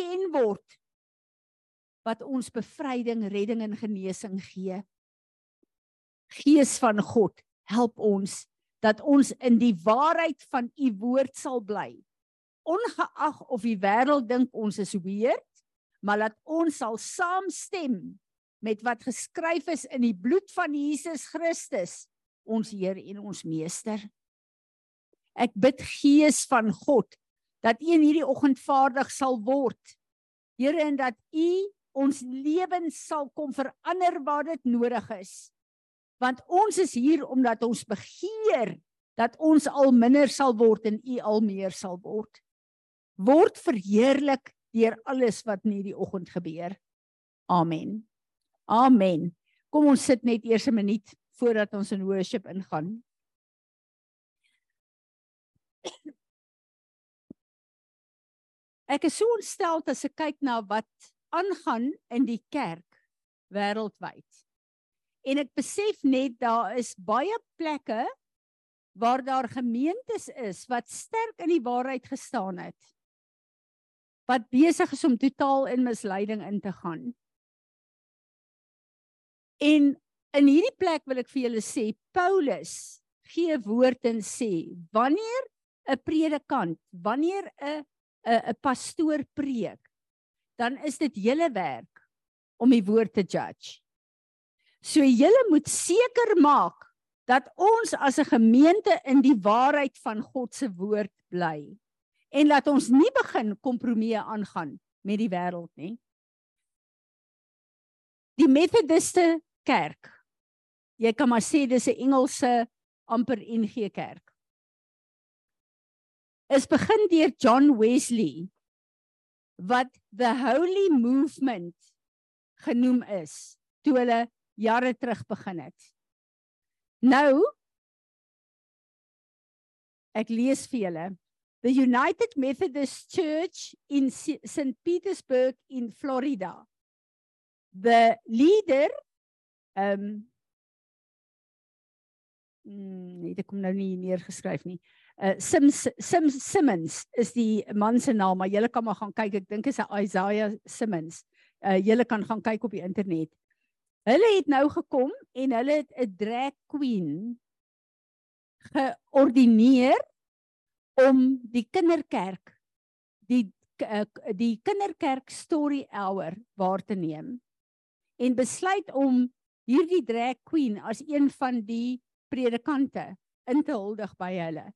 geken word wat ons bevryding, redding en genesing gee. Gees van God, help ons dat ons in die waarheid van u woord sal bly. Ongeag of die wêreld dink ons is weird, maar dat ons sal saamstem met wat geskryf is in die bloed van Jesus Christus, ons Heer en ons Meester. Ek bid Gees van God dat U in hierdie oggend vaardig sal word. Here en dat U ons lewens sal kom verander waar dit nodig is. Want ons is hier omdat ons begeer dat ons al minder sal word en U al meer sal word. Word verheerlik deur alles wat in hierdie oggend gebeur. Amen. Amen. Kom ons sit net eers 'n minuut voordat ons in worship ingaan. Ek is so ontstel as ek kyk na wat aangaan in die kerk wêreldwyd. En ek besef net daar is baie plekke waar daar gemeentes is wat sterk in die waarheid gestaan het. Wat besig is om totaal in misleiding in te gaan. En in hierdie plek wil ek vir julle sê Paulus gee woord en sê wanneer 'n predikant, wanneer 'n 'n 'n pastoor preek, dan is dit julle werk om die woord te judge. So julle moet seker maak dat ons as 'n gemeente in die waarheid van God se woord bly en laat ons nie begin kompromieë aangaan met die wêreld nie. Die Methodiste kerk. Jy kan maar sê dis 'n Engelse amper NG kerk. Is begin deur John Wesley wat the holy movement genoem is toe hulle jare terug begin het. Nou ek lees vir julle the United Methodist Church in St Petersburg in Florida. The leader um nee, dit kom nou nie neergeskryf nie. Uh Sim Sim Simmons is die man se naam, maar julle kan maar gaan kyk. Ek dink is 'n Isaiah Simmons. Uh julle kan gaan kyk op die internet. Hulle het nou gekom en hulle het 'n drag queen geordineer om die kinderkerk die uh, die kinderkerk story hour waar te neem en besluit om hierdie drag queen as een van die predikante in te huldig by hulle.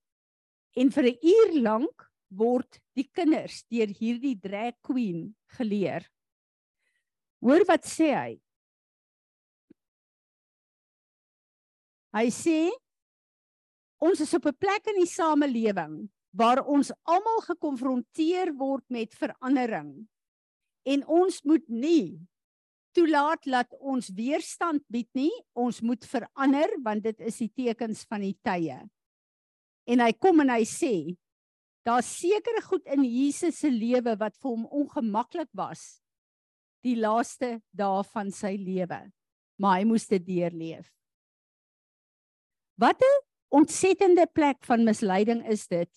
En vir 'n uur lank word die kinders deur hierdie drag queen geleer. Hoor wat sê hy? Hy sê ons is op 'n plek in die samelewing waar ons almal gekonfronteer word met verandering. En ons moet nie toelaat dat ons weerstand bied nie. Ons moet verander want dit is die tekens van die tye en hy kom en hy sê daar's sekere goed in Jesus se lewe wat vir hom ongemaklik was die laaste dae van sy lewe maar hy moes dit deurleef. Wat 'n ontsettende plek van misleiding is dit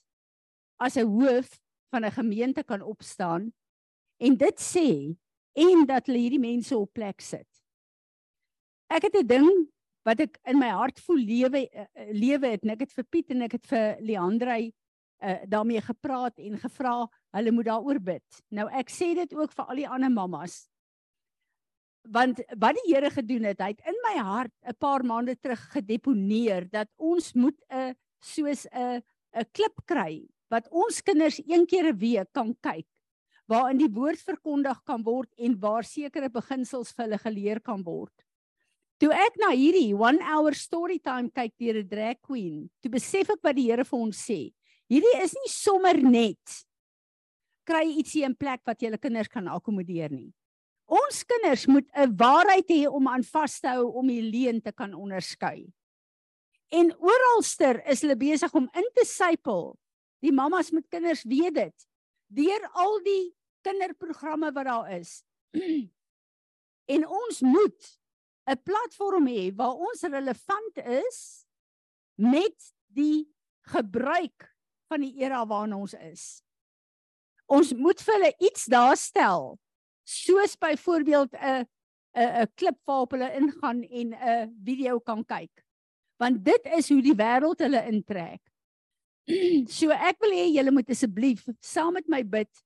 as 'n hoof van 'n gemeente kan opstaan en dit sê en dat hulle hierdie mense op plek sit. Ek het 'n ding wat ek in my hart voel lewe uh, lewe het en ek het vir Piet en ek het vir Leandrey uh, daarmee gepraat en gevra hulle moet daaroor bid. Nou ek sê dit ook vir al die ander mammas. Want wat die Here gedoen het, hy het in my hart 'n paar maande terug gedeponeer dat ons moet 'n soos 'n 'n klip kry wat ons kinders een keer 'n week kan kyk waarin die woord verkondig kan word en waar sekere beginsels vir hulle geleer kan word. Toe ek na hierdie 1 hour story time kyk deur 'n drag queen, toe besef ek wat die Here vir ons sê. Hierdie is nie sommer net kry ietsie in plek wat julle kinders kan akkommodeer nie. Ons kinders moet 'n waarheid hê om aan vas te hou om die leuen te kan onderskei. En oralster is hulle besig om in te sypel. Die mammas met kinders weet dit. Deur al die kinderprogramme wat daar is. en ons moet 'n platform hê waar ons relevant is met die gebruik van die era waarin ons is. Ons moet vir hulle iets daar stel. Soos byvoorbeeld 'n 'n 'n klip waarop hulle ingaan en 'n video kan kyk. Want dit is hoe die wêreld hulle intrek. so ek wil hê julle moet asseblief saam met my bid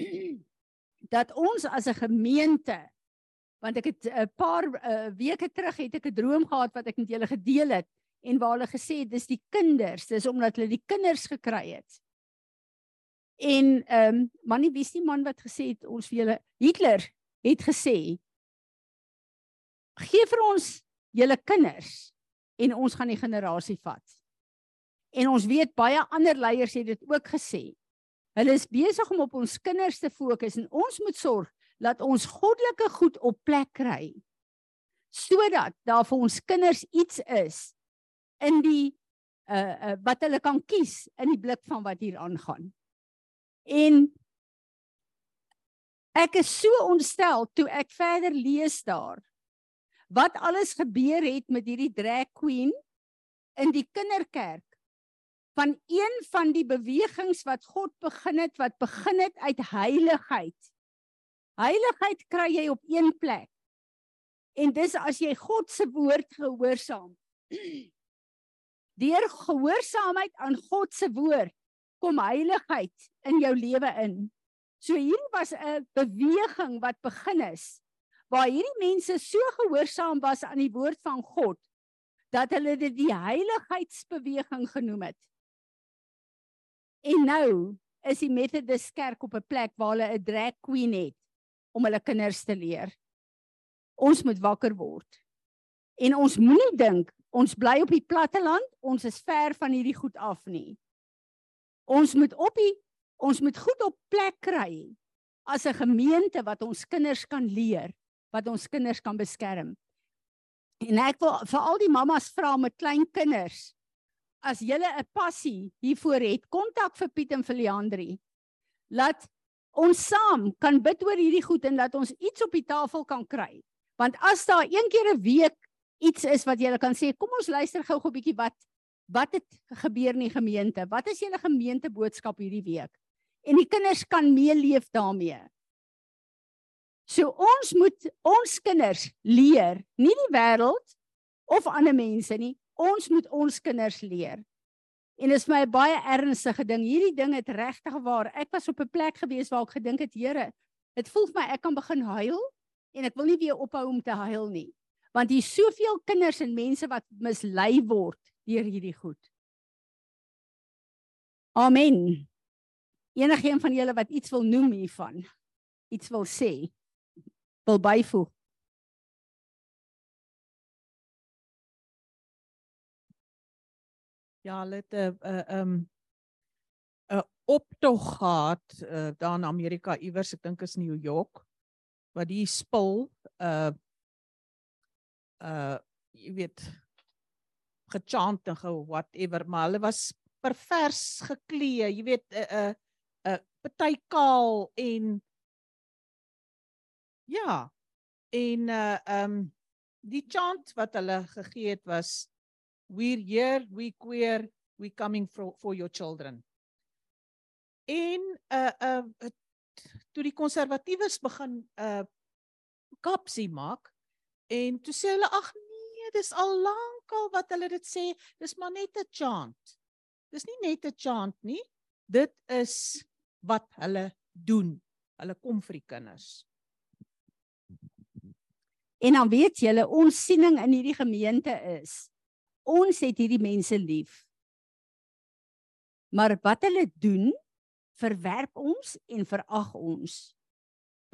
dat ons as 'n gemeente want ek het 'n paar uh, weke terug het ek 'n droom gehad wat ek met julle gedeel het en waar hulle gesê het dis die kinders dis omdat hulle die kinders gekry het. En ehm um, manie wie is die man wat gesê het ons vir julle Hitler het gesê gee vir ons julle kinders en ons gaan die generasie vat. En ons weet baie ander leiers het dit ook gesê. Hulle is besig om op ons kinders te fokus en ons moet sorg dat ons goddelike goed op plek kry sodat daar vir ons kinders iets is in die uh, uh wat hulle kan kies in die blik van wat hier aangaan. En ek is so ontstel toe ek verder lees daar wat alles gebeur het met hierdie drag queen in die kinderkerk van een van die bewegings wat God begin het wat begin het uit heiligheid Heiligheid kry jy op een plek. En dis as jy God se woord gehoorsaam. Deur gehoorsaamheid aan God se woord kom heiligheid in jou lewe in. So hier was 'n beweging wat begin is waar hierdie mense so gehoorsaam was aan die woord van God dat hulle dit die heiligheidsbeweging genoem het. En nou is die Methodist Kerk op 'n plek waar hulle 'n drag queen het om hulle kinders te leer. Ons moet wakker word. En ons moenie dink ons bly op die platte land, ons is ver van hierdie goed af nie. Ons moet op die ons moet goed op plek kry as 'n gemeente wat ons kinders kan leer, wat ons kinders kan beskerm. En ek wil vir al die mammas vra met klein kinders as jy 'n passie hiervoor het, kontak vir Piet en vir Leandri. Laat ons saam kan bid oor hierdie goed en dat ons iets op die tafel kan kry. Want as daar een keer 'n week iets is wat jy kan sê, kom ons luister gou-gou 'n bietjie wat wat het gebeur in die gemeente? Wat is julle gemeente boodskap hierdie week? En die kinders kan meeleef daarmee. So ons moet ons kinders leer, nie die wêreld of ander mense nie. Ons moet ons kinders leer. En dit is my baie ernstige ding. Hierdie ding het regtig waar. Ek was op 'n plek gewees waar ek gedink het, Here, dit voel vir my ek kan begin huil en ek wil nie weer ophou om te huil nie. Want hier's soveel kinders en mense wat mislei word deur hierdie goed. Amen. Enigeen van julle wat iets wil noem hiervan, iets wil sê, wil byvoeg. Ja, hulle het 'n 'n um 'n optog gehad uh, daar in Amerika iewers, ek dink is New York, wat die spul uh uh jy weet gechant en ge whatever, maar hulle was pervers geklee, jy weet 'n 'n 'n party kaal en ja, en uh um die chant wat hulle gegee het was we're here we queer we coming for for your children. En uh uh toe die konservatiewes begin uh kapsie maak en toe sê hulle ag nee dis al lankal wat hulle dit sê. Dis maar net 'n chant. Dis nie net 'n chant nie. Dit is wat hulle doen. Hulle kom vir die kinders. En dan weet julle ons siening in hierdie gemeente is ons het hierdie mense lief. Maar wat hulle doen, verwerp ons en verag ons.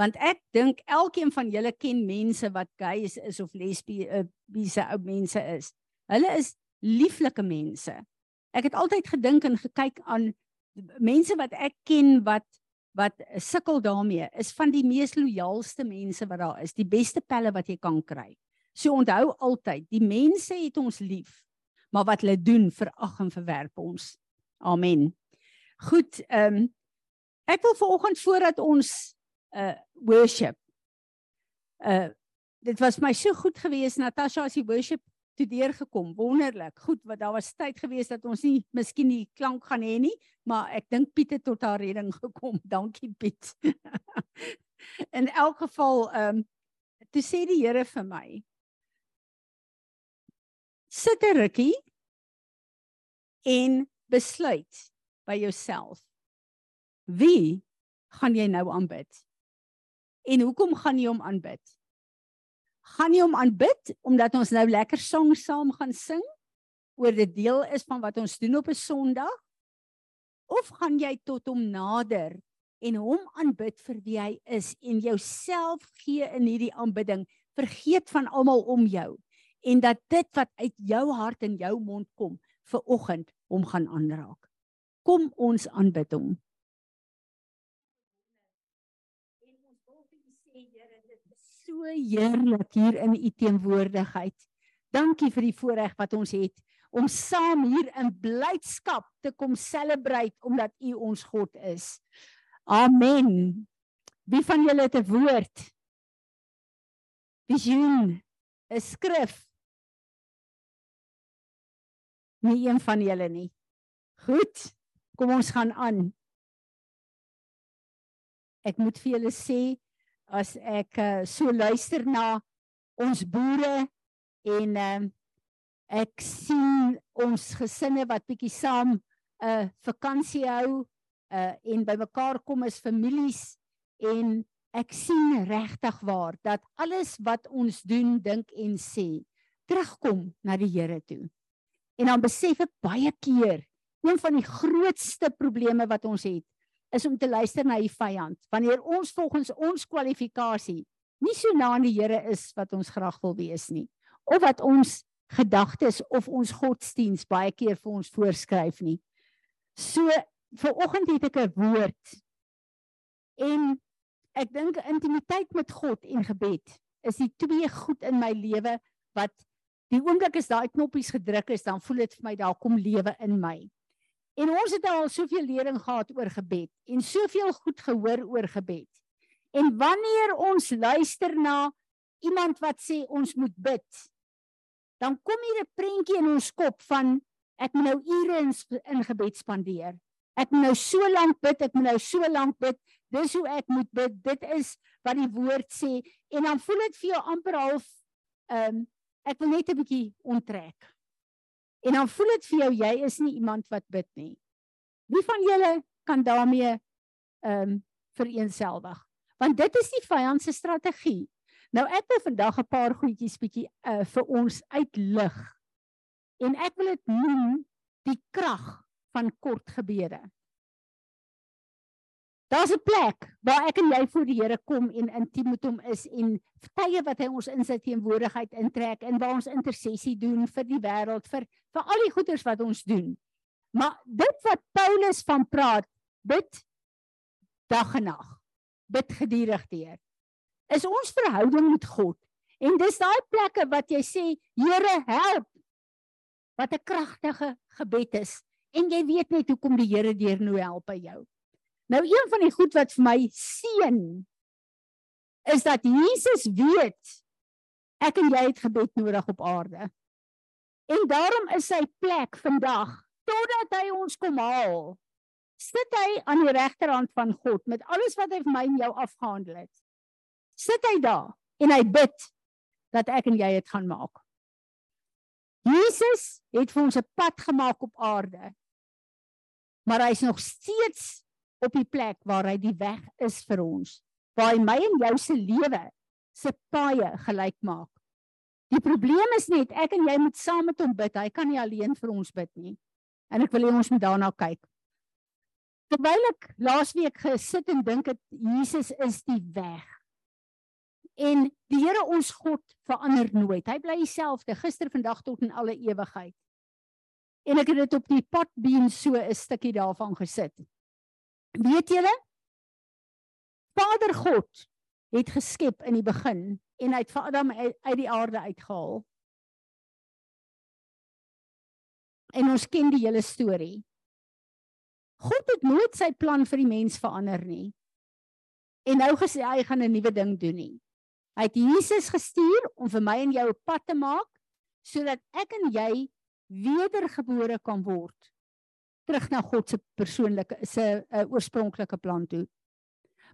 Want ek dink elkeen van julle ken mense wat gays is of lesbiese ou mense is. Hulle is lieflike mense. Ek het altyd gedink en gekyk aan mense wat ek ken wat wat sukkel daarmee is van die mees loyaalste mense wat daar is, die beste pelle wat jy kan kry. So onthou altyd, die mense het ons lief, maar wat hulle doen verag en verwerp ons. Amen. Goed, ehm um, ek wil vanoggend voordat ons uh worship uh dit was my so goed geweest Natasha as die worship toe deurgekom. Wonderlik. Goed, wat daar was tyd gewees dat ons nie miskien die klank gaan hê nie, maar ek dink Piet het tot haar redding gekom. Dankie Piet. In elk geval, ehm um, toe sê die Here vir my: Sit 'n rukkie en besluit by jouself. Wie gaan jy nou aanbid? En hoekom gaan jy hom aanbid? Gaan jy hom aanbid omdat ons nou lekker sang saam gaan sing oor dit deel is van wat ons doen op 'n Sondag? Of gaan jy tot hom nader en hom aanbid vir wie hy is en jouself gee in hierdie aanbidding, vergeet van almal om jou en dat dit wat uit jou hart en jou mond kom vir oggend hom gaan aanraak. Kom ons aanbid hom. En ons wil vir u sê Here, dit is so heerlik hier in u teenwoordigheid. Dankie vir die voorreg wat ons het om saam hier in blydskap te kom celebrate omdat u ons God is. Amen. Wie van julle het 'n woord? Visioen, 'n skrif. Nie een van julle nie. Goed. Kom ons gaan aan. Ek moet vir julle sê as ek uh, so luister na ons boere en uh, ek sien ons gesinne wat bietjie saam 'n uh, vakansie hou uh, en bymekaar kom as families en ek sien regtig waar dat alles wat ons doen, dink en sê terugkom na die Here toe. En dan besef ek baie keer een van die grootste probleme wat ons het is om te luister na die vyand. Wanneer ons volgens ons kwalifikasie nie so na aan die Here is wat ons graag wil wees nie of wat ons gedagtes of ons godsdiens baie keer vir ons voorskryf nie. So vir oggend het ek 'n woord. En ek dink intimiteit met God en gebed is die twee goed in my lewe wat Die oomblik as daai knoppies gedruk is, dan voel dit vir my daar kom lewe in my. En ons het al soveel lering gehad oor gebed en soveel goed gehoor oor gebed. En wanneer ons luister na iemand wat sê ons moet bid, dan kom hier 'n prentjie in ons kop van ek moet nou ure in, in gebed spandeer. Ek moet nou so lank bid, ek moet nou so lank bid. Dis hoe ek moet bid. Dit is wat die woord sê en dan voel dit vir jou amper half ehm um, ek wil net 'n bietjie onttrek. En dan voel dit vir jou jy is nie iemand wat bid nie. Wie van julle kan daarmee ehm um, vereenselwig? Want dit is die vyand se strategie. Nou ek wil vandag 'n paar goedjies bietjie uh, vir ons uitlig. En ek wil dit noem die krag van kort gebede. Daar's 'n plek waar ek en jy voor die Here kom en intiem met hom is en tye wat hy ons in sy teenwoordigheid intrek en waar ons intersessie doen vir die wêreld vir vir al die goeders wat ons doen. Maar dit wat Paulus van praat, bid dag en nag. Bid gedurig deur. Is ons verhouding met God. En dis daai plekke wat jy sê, Here, help. Wat 'n kragtige gebed is. En jy weet net hoekom die Here deur nou help by jou. Nou een van die goed wat vir my seën is dat Jesus weet ek en jy het gebed nodig op aarde. En daarom is sy plek vandag totdat hy ons kom haal. Sit hy aan die regterhand van God met alles wat hy vir my en jou afgehandel het. Sit hy daar en hy bid dat ek en jy dit gaan maak. Jesus het vir ons 'n pad gemaak op aarde. Maar hy's nog steeds op die plek waar hy die weg is vir ons, waar hy my en jou se lewe se paaie gelyk maak. Die probleem is net ek en jy moet saam met hom bid. Hy kan nie alleen vir ons bid nie. En ek wil hê ons moet daarna kyk. Terwyl ek laasweek gesit en dink het Jesus is die weg. En die Here ons God verander nooit. Hy bly dieselfde gister, vandag tot in alle ewigheid. En ek het dit op die potbeen so 'n stukkie daarvan gesit. Weet julle? Vader God het geskep in die begin en hy het vir Adam uit die aarde uitgehaal. En ons ken die hele storie. God het nooit sy plan vir die mens verander nie. En nou gesê hy gaan 'n nuwe ding doen nie. Hy het Jesus gestuur om vir my en jou 'n pad te maak sodat ek en jy wedergebore kan word terug na God se persoonlike se uh, oorspronklike plan toe.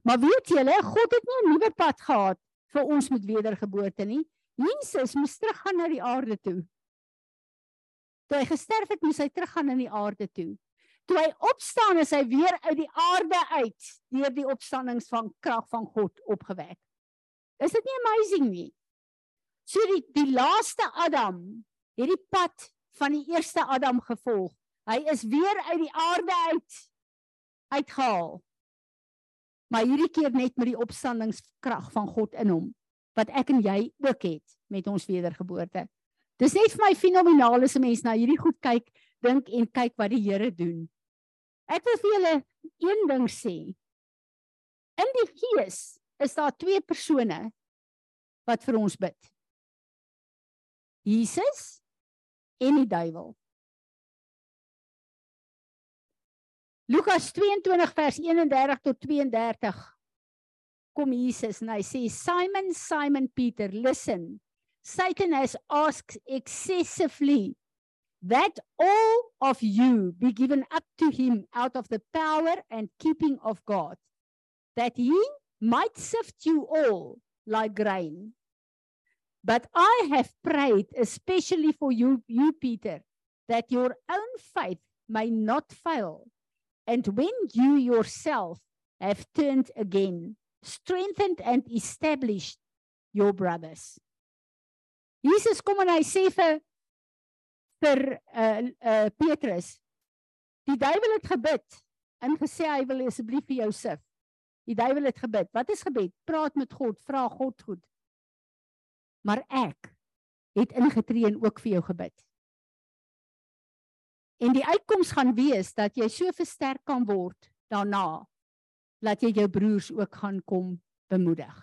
Maar weet julle, God het nie 'n nuwe pad gehad vir ons met wedergeboorte nie. Jesus moes teruggaan na die aarde toe. Toe hy gesterf het, moes hy teruggaan in die aarde toe. Toe hy opstaan, is hy weer uit die aarde uit deur die opstandings van krag van God opgewek. Is dit nie amazing nie? So die die laaste Adam het die pad van die eerste Adam gevolg. Hy is weer uit die aarde uit uitgehaal. Maar hierdie keer net met die opstandingskrag van God in hom wat ek en jy ook het met ons wedergeboorte. Dis net vir my fenomenaal as 'n mens na hierdie goed kyk, dink en kyk wat die Here doen. Ek wil vir julle een ding sê. In die gees is daar twee persone wat vir ons bid. Jesus en die duiwel. Lukas 22 vers 31 tot 32 kom Jesus en hy sê Simon Simon Peter listen. Satan has asked excessively. That all of you be given up to him out of the power and keeping of God that he might sift you all like grain. But I have prayed especially for you you Peter that your own faith may not fail And when you yourself have turned again, strengthened and established your brothers. Jesus kom en hy sê vir vir uh uh Petrus die duiwel het gebid en gesê hy wil asseblief vir jou sif. Die duiwel het gebid. Wat is gebed? Praat met God, vra God goed. Maar ek het ingetree en ook vir jou gebid. En die uitkoms gaan wees dat jy so versterk kan word daarna dat jy jou broers ook gaan kom bemoedig.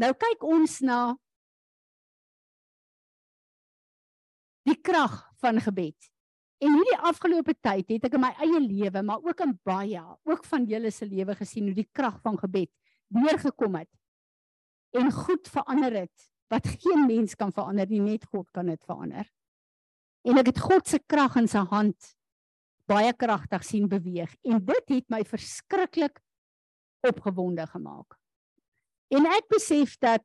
Nou kyk ons na die krag van gebed. En hierdie afgelope tyd het ek in my eie lewe, maar ook in baie, ook van julle se lewe gesien hoe die krag van gebed deurgekom het en goed verander het wat geen mens kan verander nie, net God kan dit verander. En ek het God se krag in sy hand baie kragtig sien beweeg en dit het my verskriklik opgewonde gemaak. En ek besef dat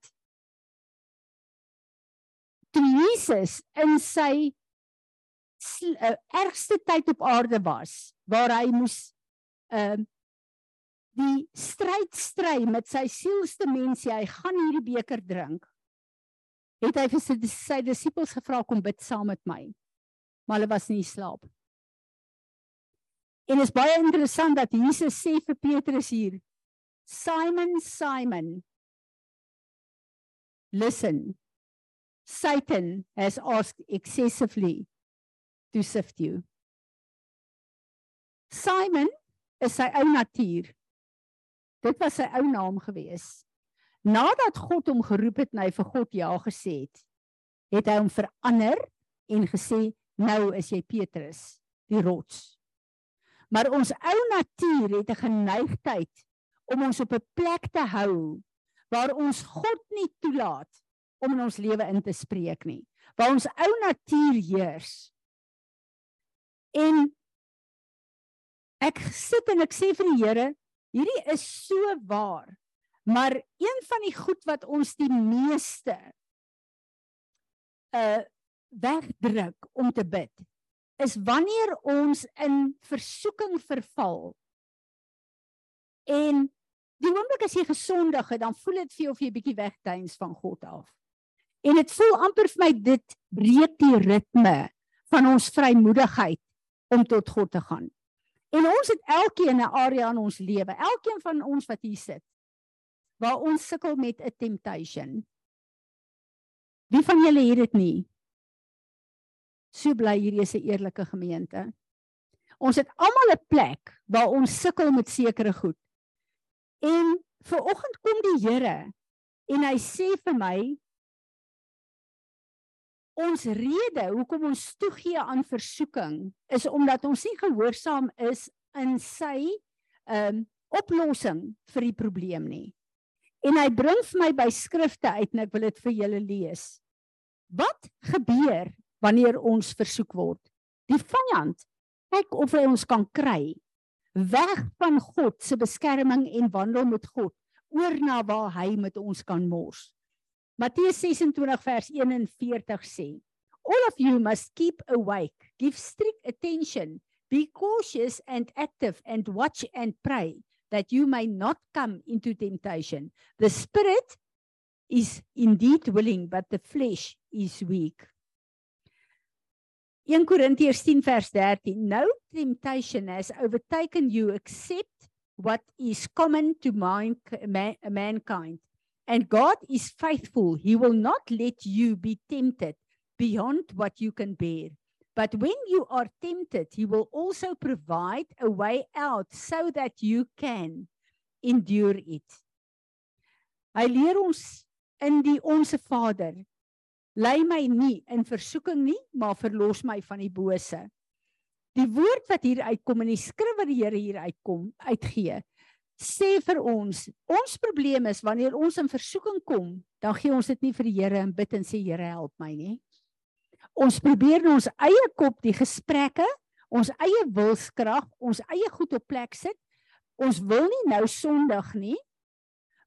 toe Jesus in sy uh, ergste tyd op aarde was waar hy moes ehm uh, die stryd stry met sy sielste mense hy gaan hierdie beker drink het hy vir sy disippels gevra kom bid saam met my maar hulle was nie slaap. En is baie interessant dat Jesus sê vir Petrus hier: Simon, Simon, listen. Satan has asked excessively to sift you. Simon is sy ou natuur. Dit was sy ou naam gewees. Nadat God hom geroep het en hy vir God ja gesê het, het hy hom verander en gesê nou is jy Petrus, die rots. Maar ons ou natuur het 'n geneigtheid om ons op 'n plek te hou waar ons God nie toelaat om in ons lewe in te spreek nie. Waar ons ou natuur heers. En ek sit en ek sê vir die Here, hierdie is so waar. Maar een van die goed wat ons die meeste uh wegdruk om te bid is wanneer ons in versoeking verval. En die oomblik as jy gesondig het, dan voel dit vir jou of jy bietjie wegduins van God af. En dit voel amper vir my dit breek die ritme van ons vrymoedigheid om tot God te gaan. En ons het elkeen 'n area in ons lewe, elkeen van ons wat hier sit, waar ons sukkel met 'n temptation. Wie van julle het dit nie? So bly hierdie is 'n eerlike gemeente. Ons het almal 'n plek waar ons sukkel met sekere goed. En ver oggend kom die Here en hy sê vir my ons rede hoekom ons toegee aan versoeking is omdat ons nie gehoorsaam is in sy ehm um, oplossing vir die probleem nie. En hy bring vir my by skrifte uit en ek wil dit vir julle lees. Wat gebeur wanneer ons versoek word? Die vyand kyk of hy ons kan kry weg van God se beskerming en wandel met God oor na waar hy met ons kan mors. Matteus 26 vers 41 sê: All of you must keep awake, give strict attention, be cautious and active and watch and pray that you may not come into temptation. The spirit is indeed willing but the flesh is weak. 1 Korintiërs 10 vers 13 No temptation has overtaken you except what is common to man, man, mankind. And God is faithful. He will not let you be tempted beyond what you can bear. But when you are tempted, He will also provide a way out so that you can endure it. Hy leer ons in die onsse Vader, lei my nie in versoeking nie, maar verlos my van die bose. Die woord wat hier uitkom in die skrif wat die Here hier uitkom, uitgee, sê vir ons, ons probleem is wanneer ons in versoeking kom, dan gee ons dit nie vir die Here en bid en sê Here help my nie. Ons probeer in ons eie kop die gesprekke, ons eie wilskrag, ons eie goed op plek sit. Ons wil nie nou sondig nie.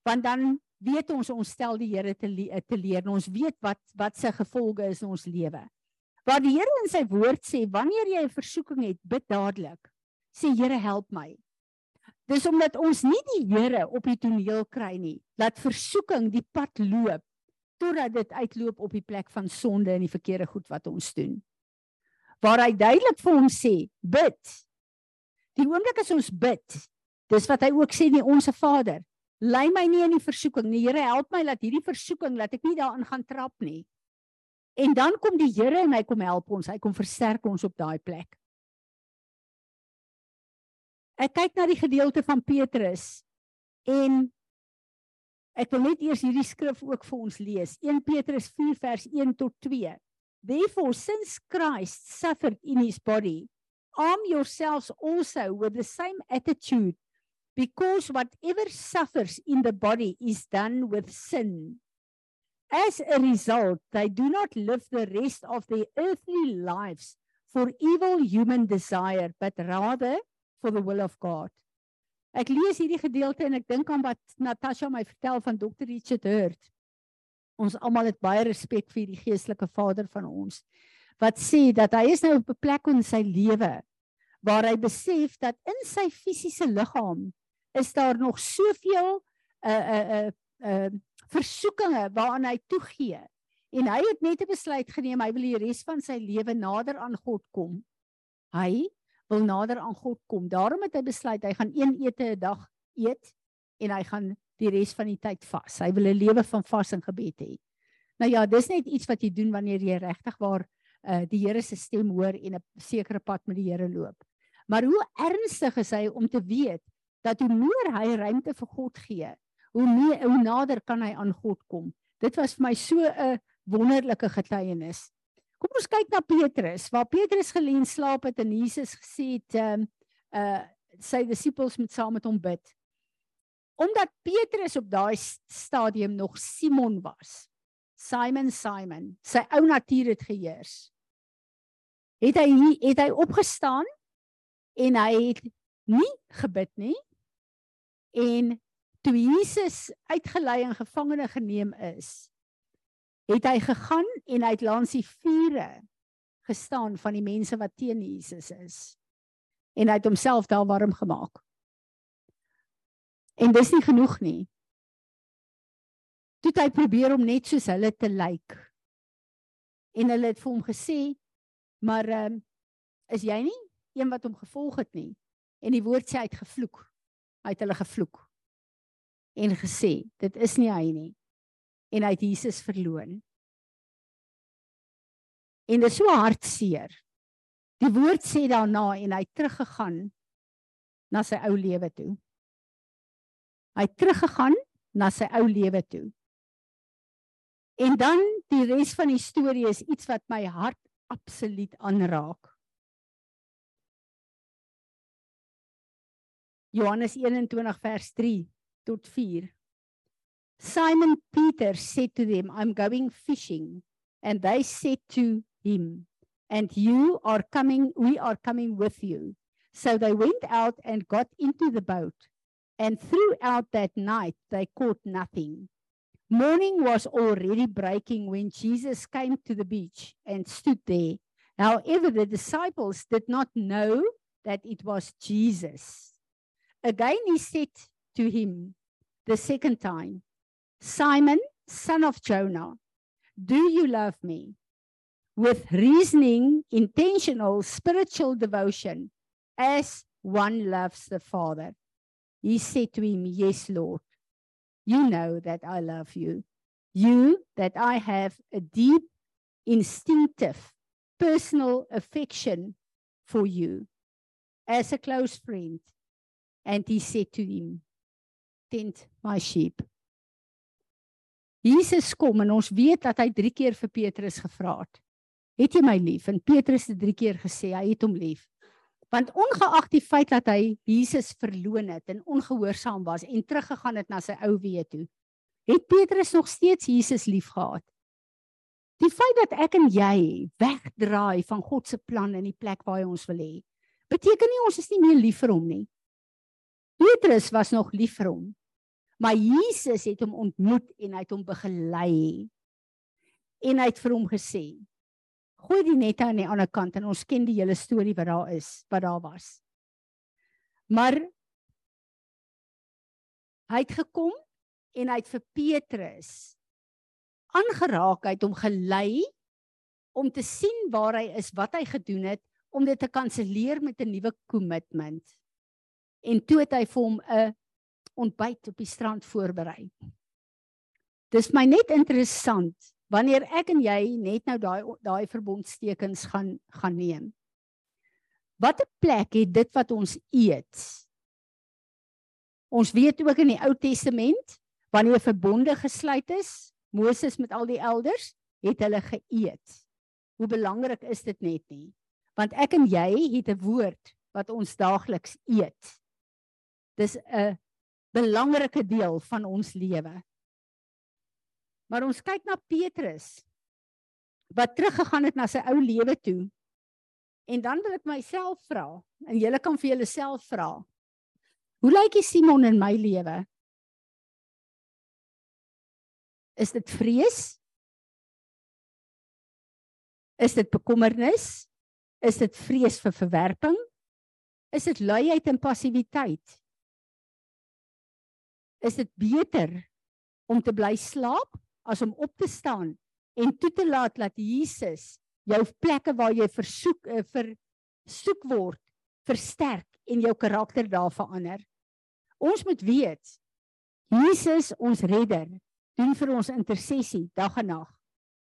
Want dan weet ons ons stel die Here te le te leer. Ons weet wat wat se gevolge is in ons lewe. Waar die Here in sy woord sê, wanneer jy 'n versoeking het, bid dadelik. Sê Here, help my. Dis omdat ons nie die Here op die toneel kry nie. Laat versoeking die pad loop totdat dit uitloop op die plek van sonde en die verkeerde goed wat ons doen. Waar hy duidelik vir ons sê, bid. Die oomblik as ons bid, dis wat hy ook sê nie ons se Vader, lei my nie in die versoeking nie. Here, help my dat hierdie versoeking laat ek nie daarin gaan trap nie. En dan kom die Here en hy kom help ons. Hy kom versterk ons op daai plek. Ek kyk na die gedeelte van Petrus en ek wil net eers hierdie skrif ook vir ons lees. 1 Petrus 4 vers 1 tot 2. Therefore since Christ suffered in his body, arm yourselves also with the same attitude because whatever suffers in the body is done with sin. As a result, they do not live the rest of their earthly lives for evil human desire, but rather for the will of God. Ek lees hierdie gedeelte en ek dink aan wat Natasha my vertel van Dr. Richard Hurt. Ons almal het baie respek vir die geestelike vader van ons wat sê dat hy is nou op 'n plek in sy lewe waar hy besef dat in sy fisiese liggaam is daar nog soveel uh, uh, uh, uh, versoekinge waaraan hy toegee. En hy het net 'n besluit geneem, hy wil die res van sy lewe nader aan God kom. Hy wil nader aan God kom. Daarom het hy besluit hy gaan een ete 'n dag eet en hy gaan die res van die tyd vas. Hy wil 'n lewe van vas en gebed hê. Nou ja, dis net iets wat jy doen wanneer jy regtig waar uh die Here se stem hoor en 'n sekere pad met die Here loop. Maar hoe ernstig is hy om te weet dat hoe meer hy ruimte vir God gee, hoe meer hoe nader kan hy aan God kom. Dit was vir my so 'n wonderlike getuienis. Kom ons kyk na Petrus, waar Petrus geleen slaap het en Jesus gesê het ehm uh sy disippels moet saam met hom bid. Omdat Petrus op daai stadium nog Simon was. Simon Simon, sy ou natuur het geheers. Het hy het hy opgestaan en hy het nie gebid nie en toe Jesus uitgelei en gevangene geneem is, het hy gegaan en hy het langs die vure gestaan van die mense wat teen Jesus is. En hy het homself daar warm gemaak. En dis nie genoeg nie. Toe hy probeer om net soos hulle te lyk. En hulle het vir hom gesê, maar ehm um, is jy nie een wat hom gevolg het nie? En die woord sê hy het gevloek. Hy het hulle gevloek en gesê dit is nie hy nie. En hy het Jesus verloon. En dit is so hartseer. Die woord sê daarna en hy het teruggegaan na sy ou lewe toe. Hy het teruggegaan na sy ou lewe toe. En dan die res van die storie is iets wat my hart absoluut aanraak Johannes 21 vers 3 tot 4. Simon Peter said to them, I'm going fishing. And they said to him, And you are coming, we are coming with you. So they went out and got into the boat. And throughout that night, they caught nothing. Morning was already breaking when Jesus came to the beach and stood there. However, the disciples did not know that it was Jesus. Again, he said to him the second time, Simon, son of Jonah, do you love me? With reasoning, intentional, spiritual devotion, as one loves the Father. He said to him, Yes, Lord, you know that I love you. You, that I have a deep, instinctive, personal affection for you as a close friend. And he said to him, Tend my sheep. Jesus kom en ons weet dat hy 3 keer vir Petrus gevra het. Het jy my lief? En Petrus het 3 keer gesê hy het hom lief. Want ongeag die feit dat hy Jesus verloon het en ongehoorsaam was en teruggegaan het na sy ou weë toe, het Petrus nog steeds Jesus liefgehad. Die feit dat ek en jy wegdraai van God se plan in die plek waar hy ons wil hê, beteken nie ons is nie meer lief vir hom nie. Petrus was nog lief vir hom. Maar Jesus het hom ontmoet en hy het hom begelei. En hy het vir hom gesê: "Gooi die nette aan die ander kant en ons ken die hele storie wat daar is, wat daar was." Maar hy het gekom en hy het vir Petrus aangeraak, hy het hom gelei om te sien waar hy is, wat hy gedoen het om dit te kanselleer met 'n nuwe kommitment. En toe het hy vir hom 'n ontbyt op die strand voorberei. Dis my net interessant wanneer ek en jy net nou daai daai verbondstekens gaan gaan neem. Watter plek het dit wat ons eet? Ons weet ook in die Ou Testament wanneer verbonde gesluit is, Moses met al die elders, het hulle geëet. Hoe belangrik is dit net nie? Want ek en jy het 'n woord wat ons daagliks eet. Dis 'n belangrike deel van ons lewe. Maar ons kyk na Petrus wat teruggegaan het na sy ou lewe toe. En dan wil ek myself vra, en julle kan vir julleself vra. Hoe lyk die Simon in my lewe? Is dit vrees? Is dit bekommernis? Is dit vrees vir verwerping? Is dit luiheid en passiwiteit? Is dit beter om te bly slaap as om op te staan en toe te laat dat Jesus jou plekke waar jy versoek uh, vir soek word versterk en jou karakter daar verander. Ons moet weet Jesus ons redder doen vir ons intersessie dag en nag.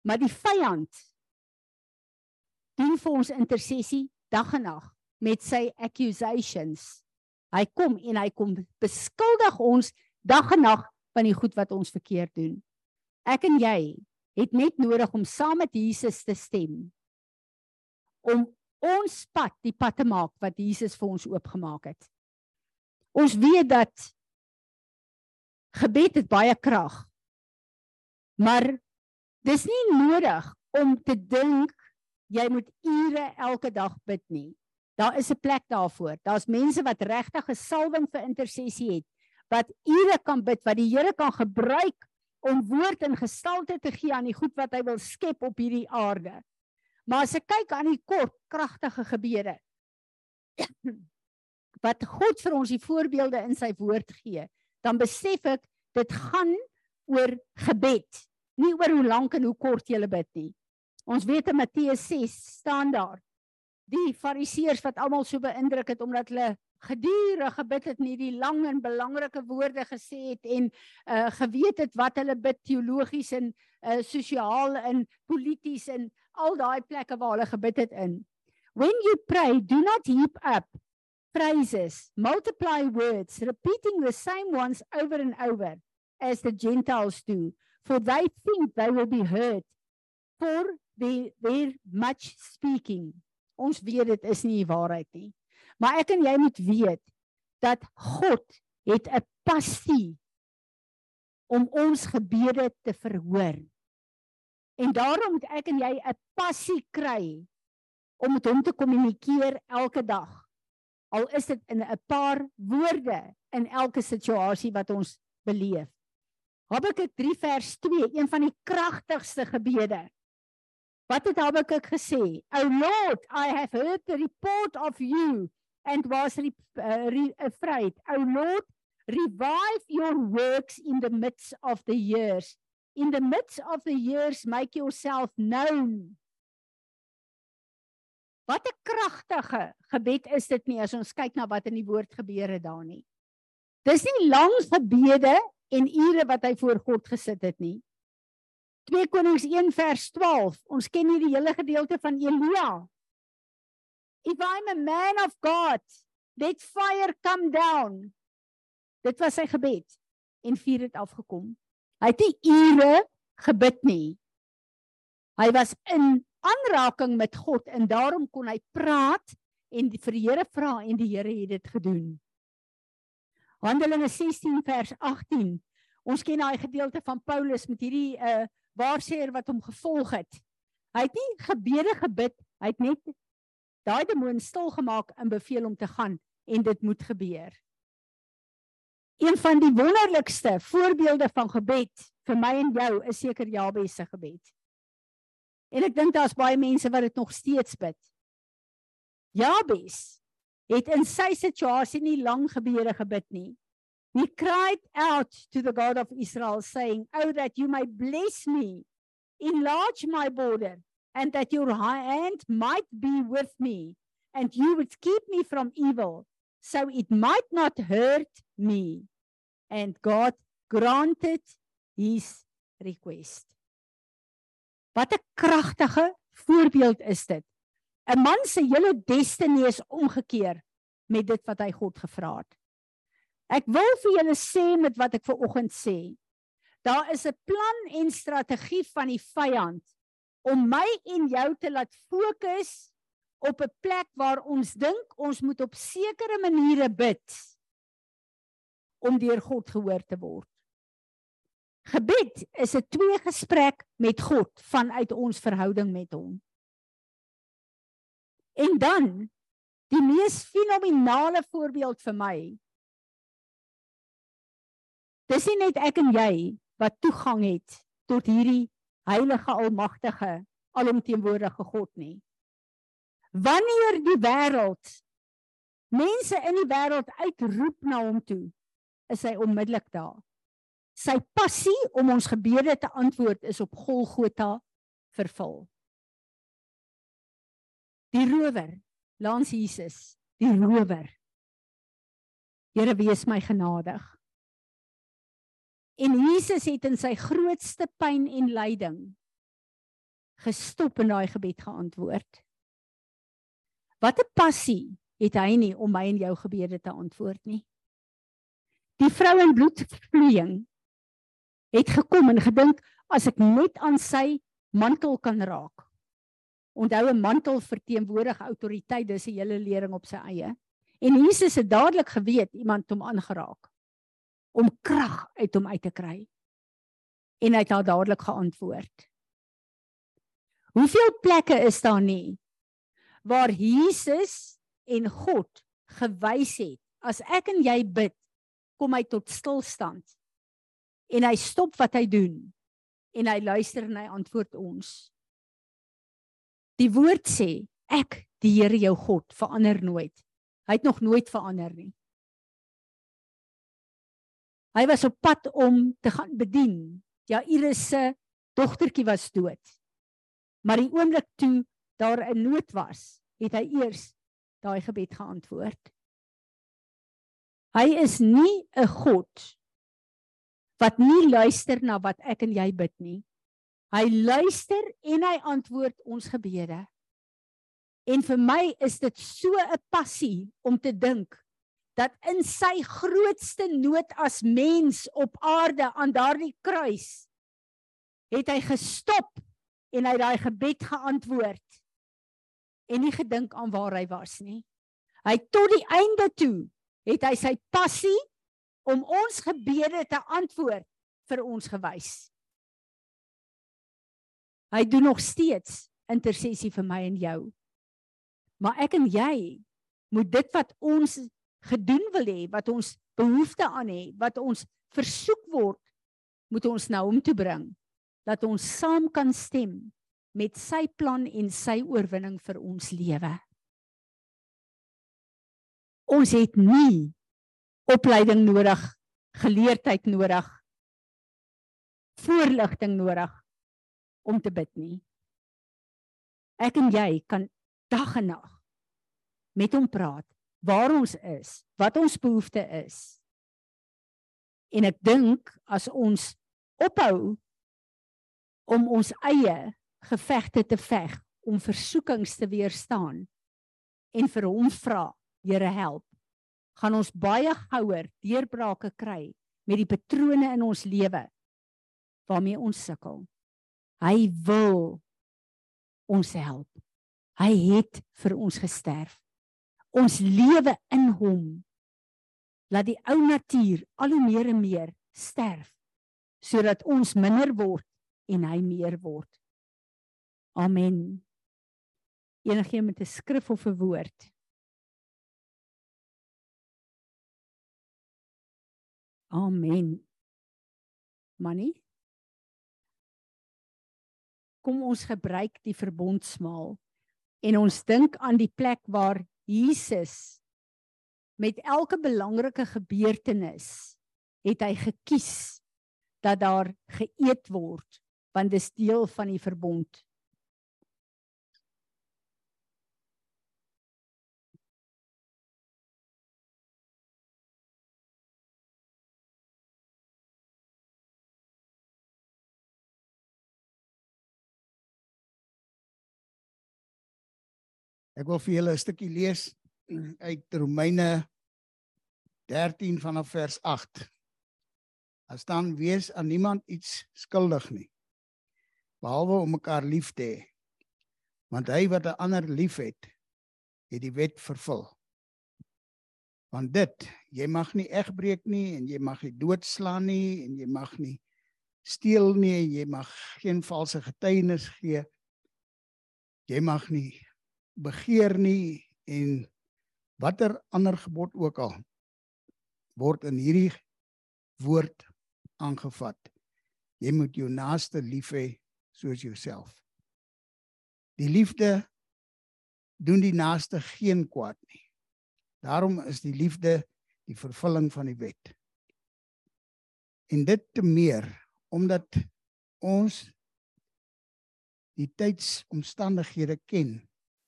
Maar die vyand doen vir ons intersessie dag en nag met sy accusations. Hy kom en hy kom beskuldig ons dag en nag van die goed wat ons verkeerd doen. Ek en jy het net nodig om saam met Jesus te stem. Om ons pad, die pad te maak wat Jesus vir ons oopgemaak het. Ons weet dat gebed het baie krag. Maar dis nie nodig om te dink jy moet ure elke dag bid nie. Daar is 'n plek daarvoor. Daar's mense wat regtig 'n salwing vir intersessie het wat ure kan bid wat die Here kan gebruik om woord en gestalte te gee aan die goed wat hy wil skep op hierdie aarde. Maar as ek kyk aan die kort kragtige gebede wat God vir ons die voorbeelde in sy woord gee, dan besef ek dit gaan oor gebed, nie oor hoe lank en hoe kort jy bid nie. Ons weet in Matteus 6 staan daar die fariseërs wat almal so beïndruk het omdat hulle gedurig gebid het nie die lang en belangrike woorde gesê het en uh geweet het wat hulle bid teologies en uh sosiaal en polities en al daai plekke waar hulle gebid het in. When you pray, do not heap up praises, multiply words, repeating the same ones over and over as the Gentiles do, for they think they will be heard for their, their much speaking. Ons weet dit is nie die waarheid nie. Maar ek en jy moet weet dat God het 'n passie om ons gebede te verhoor. En daarom moet ek en jy 'n passie kry om met hom te kommunikeer elke dag. Al is dit in 'n paar woorde in elke situasie wat ons beleef. Habakuk 3 vers 2, een van die kragtigste gebede. Wat het Habakuk gesê? O Lord, I have heard the report of you and was re, uh, re, afraid. O Lord, revive your works in the midst of the years. In the midst of the years make yourself known. Wat 'n kragtige gebed is dit nie as ons kyk na wat in die woord gebeur het daar nie. Dis nie lang gebede en ure wat hy voor God gesit het nie. 2 Konings 1 vers 12. Ons ken nie die hele gedeelte van Elia. If I'm a man of God, let fire come down. Dit was sy gebed en vuur het afgekom. Hy het nie ure gebid nie. Hy was in aanraking met God en daarom kon hy praat en die vir die Here vra en die Here het dit gedoen. Handelinge 16 vers 18. Ons ken daai gedeelte van Paulus met hierdie uh waarsêer wat hom gevolg het. Hy het nie gebede gebid, hy het net daai demoon stil gemaak en beveel om te gaan en dit moet gebeur. Een van die wonderlikste voorbeelde van gebed vir my en jou is seker Jabes se gebed. En ek dink daar's baie mense wat dit nog steeds bid. Jabes het in sy situasie nie lang gebede gebid nie. He cried out to the God of Israel saying, "Oh that you may bless me, enlarge my border, and that your hand might be with me, and you would keep me from evil, so it might not hurt me." And God granted his request. Wat 'n kragtige voorbeeld is dit. 'n Man se hele destiny is omgekeer met dit wat hy God gevra het. Ek wil vir julle sê met wat ek ver oggend sê. Daar is 'n plan en strategie van die vyand om my en jou te laat fokus op 'n plek waar ons dink ons moet op sekere maniere bid om deur God gehoor te word. Gebed is 'n twee gesprek met God vanuit ons verhouding met hom. En dan die mees fenominale voorbeeld vir my. Dis nie net ek en jy wat toegang het tot hierdie heilige almagtige alomteenwoordige God nie. Wanneer die wêreld mense in die wêreld uitroep na hom toe, is hy onmiddellik daar. Sy passie om ons gebede te antwoord is op Golgotha vervul. Die rower langs Jesus, die rower. Here wees my genadig. En Jesus het in sy grootste pyn en lyding gestop en daai gebed geantwoord. Wat 'n passie het hy nie om my en jou gebede te antwoord nie. Die vrou in bloedvloeiing het gekom en gedink as ek net aan sy mantel kan raak. Onthou 'n mantel verteenwoordig autoriteit, dis 'n hele lering op sy eie. En Jesus het dadelik geweet iemand hom aangeraak om krag uit hom uit te kry. En hy het haar dadelik geantwoord. Hoeveel plekke is daar nie waar Jesus en God gewys het as ek en jy bid, kom hy tot stilstand en hy stop wat hy doen en hy luister en hy antwoord ons. Die woord sê ek die Here jou God verander nooit. Hy het nog nooit verander nie. Hy was op pad om te gaan bedien. Ja, Iris se dogtertjie was dood. Maar die oomblik toe daar 'n nood was, het hy eers daai gebed geantwoord. Hy is nie 'n God wat nie luister na wat ek en jy bid nie. Hy luister en hy antwoord ons gebede. En vir my is dit so 'n passie om te dink dat in sy grootste nood as mens op aarde aan daardie kruis het hy gestop en hy daai gebed geantwoord en nie gedink aan waar hy was nie. Hy tot die einde toe het hy sy passie om ons gebede te antwoord vir ons gewys. Hy doen nog steeds intersessie vir my en jou. Maar ek en jy moet dit wat ons gedoen wil hê, wat ons behoefte aan het, wat ons versoek word, moet ons nou om toe bring dat ons saam kan stem met sy plan en sy oorwinning vir ons lewe. Ons het nie opleiding nodig, geleerdheid nodig, voorligting nodig om te bid nie. Ek en jy kan dag en nag met hom praat waar ons is, wat ons behoefte is. En ek dink as ons ophou om ons eie gevegte te veg, om versoekings te weerstaan en vir hom vra, Here help, gaan ons baie gouer deurbrake kry met die patrone in ons lewe waarmee ons sukkel. Hy wil ons help. Hy het vir ons gesterf. Ons lewe in hom. Laat die ou natuur al hoe meer en meer sterf sodat ons minder word en hy meer word. Amen. Enigeen met 'n skrif of 'n woord. Amen. Manie kom ons gebruik die verbondsmaal en ons dink aan die plek waar Jesus met elke belangrike gebeurtenis het hy gekies dat daar geëet word want dis deel van die verbond Ek wil vir julle 'n stukkie lees uit Romeine 13 vanaf vers 8. Daar staan wees aan niemand iets skuldig nie behalwe om mekaar lief te hê. Want hy wat 'n ander liefhet, het die wet vervul. Want dit, jy mag nie egbreek nie en jy mag nie doodslaan nie en jy mag nie steel nie en jy mag geen valse getuienis gee. Jy mag nie begeer nie en watter ander gebod ook al word in hierdie woord aangevat. Jy moet jou naaste lief hê soos jouself. Die liefde doen die naaste geen kwaad nie. Daarom is die liefde die vervulling van die wet. En dit te meer omdat ons die tydsomstandighede ken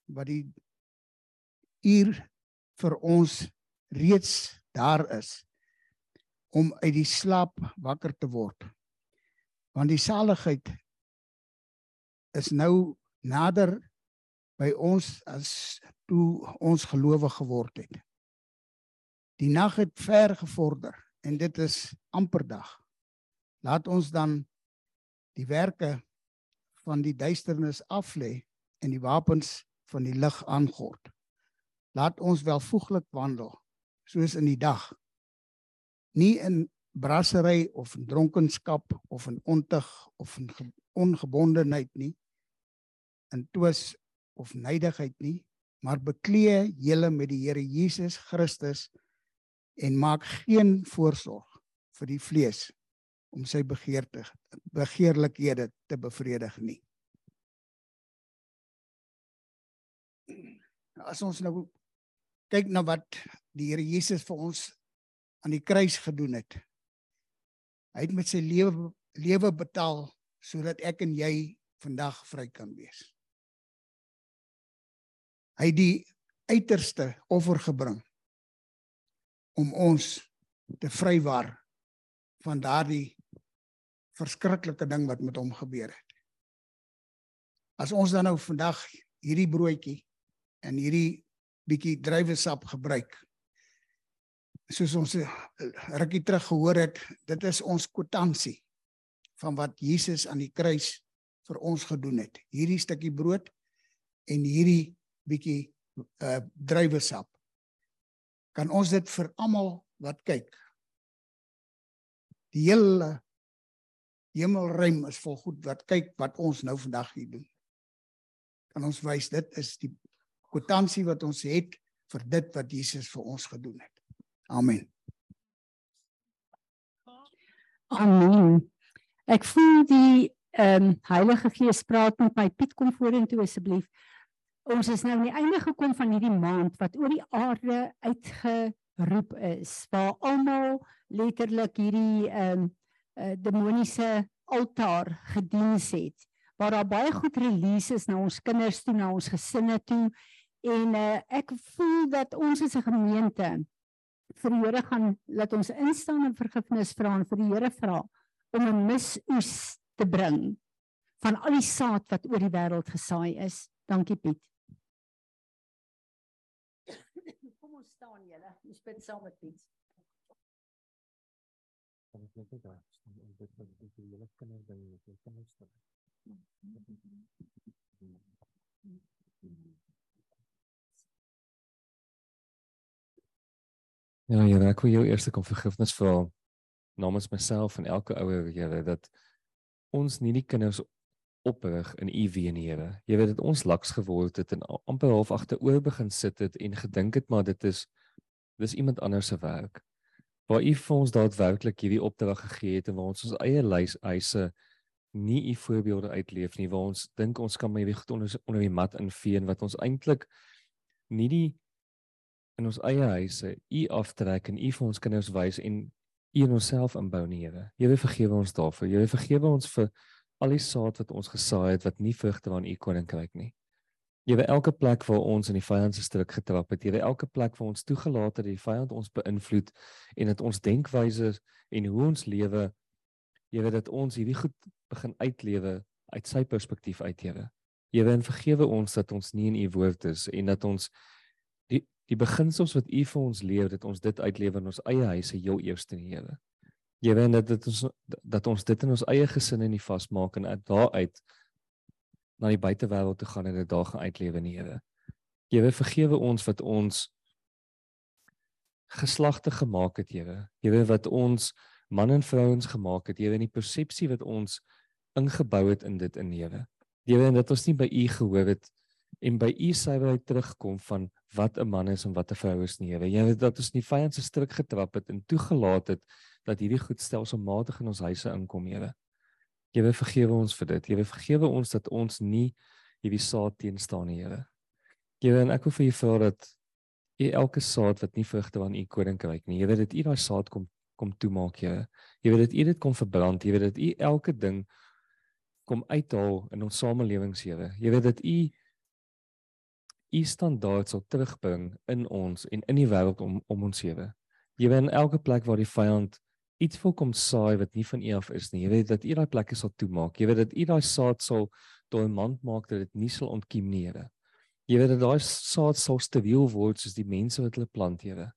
wat die uur vir ons reeds daar is om uit die slaap wakker te word. Want die saligheid is nou nader by ons as toe ons gelowig geword het. Die nag het ver gevorder en dit is amper dag. Laat ons dan die werke van die duisternis aflê en die wapens van die lig aangord. Laat ons welvoeglik wandel soos in die dag. Nie in brassery of in dronkenskap of in ontug of in ongebondenheid nie. In twis of nydigheid nie, maar beklee julle met die Here Jesus Christus en maak geen voorsorg vir die vlees om sy begeerte begeerlikhede te bevredig nie. As ons nou kyk na wat die Here Jesus vir ons aan die kruis gedoen het. Hy het met sy lewe lewe betaal sodat ek en jy vandag vry kan wees. Hy het die uiterste offer gebring om ons te vrywaar van daardie verskriklike ding wat met hom gebeur het. As ons dan nou vandag hierdie broodjie en hierdie bietjie druiwesap gebruik. Soos ons eh, rukkie terug gehoor het, dit is ons kwitansie van wat Jesus aan die kruis vir ons gedoen het. Hierdie stukkie brood en hierdie bietjie uh druiwesap. Kan ons dit vir almal wat kyk. Die hele hemelruim is vol goed wat kyk wat ons nou vandag hier doen. Kan ons wys dit is die kwitansie wat ons het vir dit wat Jesus vir ons gedoen het. Amen. Amen. Ek voel die ehm um, Heilige Gees praat met my. Piet kom vorentoe asseblief. Ons is nou aan die einde gekom van hierdie maand wat oor die aarde uitgeroep is waar almal letterlik hierdie ehm um, uh, demoniese altaar gediens het. Waar daar baie goed releases na ons kinders toe, na ons gesinne toe en uh, ek voel dat ons as 'n gemeente vir die Here gaan laat ons instaan en vergifnis vra en vir die Here vra om 'n misoes te bring van al die saad wat oor die wêreld gesaai is. Dankie Piet. Kom ons staan julle. Ons bid saam met Piet. Kan ek net daar staan en dit wat ek vir julle kinders ding met julle kinders Ja, ja, ek wil jou eers kom vergifnis vra namens myself en elke ouer, Here, dat ons nie die kinders oprig in U ween, Here. Jy weet dit ons laks geword het en amper half agteroor begin sit het en gedink het maar dit is dis iemand anders se werk. Waar U vir ons daadwerklik hierdie opdrag gegee het en waar ons ons eie lys eise nie U voorbeelde uitleef nie, waar ons dink ons kan maar hierdie goed onder onder die mat invee wat ons eintlik nie die in ons eie huise u aftrek en u vir ons kinders wys en u in onsself inbou nie Here. Here vergewe ons daarvoor. Here vergewe ons vir al die saad wat ons gesaai het wat nie vrugte aan u koninkryk nie. Here elke plek waar ons in die vyand se struik getrap het, Here elke plek waar ons toegelaat het dat die vyand ons beïnvloed en dat ons denkwyse en hoe ons lewe Here dat ons hierdie goed begin uitlewe uit sy perspektief uit Here. Here en vergewe ons dat ons nie in u woord is en dat ons die beginsels wat U vir ons leer dat ons dit uitlewe in ons eie huise heel eerste in Here. Jy weet dat dit ons dat ons dit in ons eie gesinne nie vasmaak en daaruit na die buitewêreld toe gaan en dit daar gaan uitlewe in Here. Jy weet vergewe ons wat ons geslagte gemaak het, Here. Weet wat ons man en vrouens gemaak het, jy weet die persepsie wat ons ingebou het in dit in Here. Jy weet dat ons nie by U gehoor het en by u suiwerheid terugkom van wat 'n man is en wat 'n vrou is nie. Jy weet dat ons nie vyand se struik getrap het en toegelaat het dat hierdie goed stelselmatig in ons huise inkom, Here. Jy wil vergewe ons vir dit. Jy wil vergewe ons dat ons nie hierdie saad teen staan nie, Here. Jy weet ek wil vir u vra dat u elke saad wat nie vrugte aan u koninkryk nie, jy weet dat u daai saad kom kom toemaak, Here. Jy weet dat u dit kom verbrand, jy weet dat u elke ding kom uithaal in ons samelewings, Here. Jy weet dat u u standaard sal terugbring in ons en in die wêreld om om ons lewe. Jy weet in elke plek waar die vyand iets wil kom saai wat nie van u af is nie. Jy weet dat u daai plekke sal toemaak. Jy weet dat u daai saad sal dormant maak dat dit nie sal ontkiem nie, Here. Jy weet dat daai saad sal stabiel word soos die mense wat hulle plant, Here.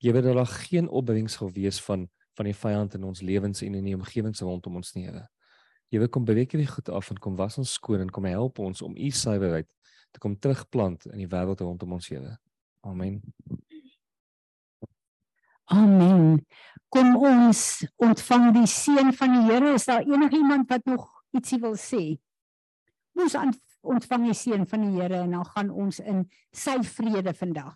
Jy weet dat daar geen opbrengs sal wees van van die vyand in ons lewens en in die omgewings rondom ons nie, Here. Wil kom beweeg hierdie goed af en kom was ons skoon en kom help ons om u suiwerheid te kom terugplant in die wêreld rondom ons Here. Amen. Amen. Kom ons ontvang die seën van die Here. Is daar enigiemand wat nog ietsie wil sê? Ons ontvang die seën van die Here en dan gaan ons in sy vrede vandag.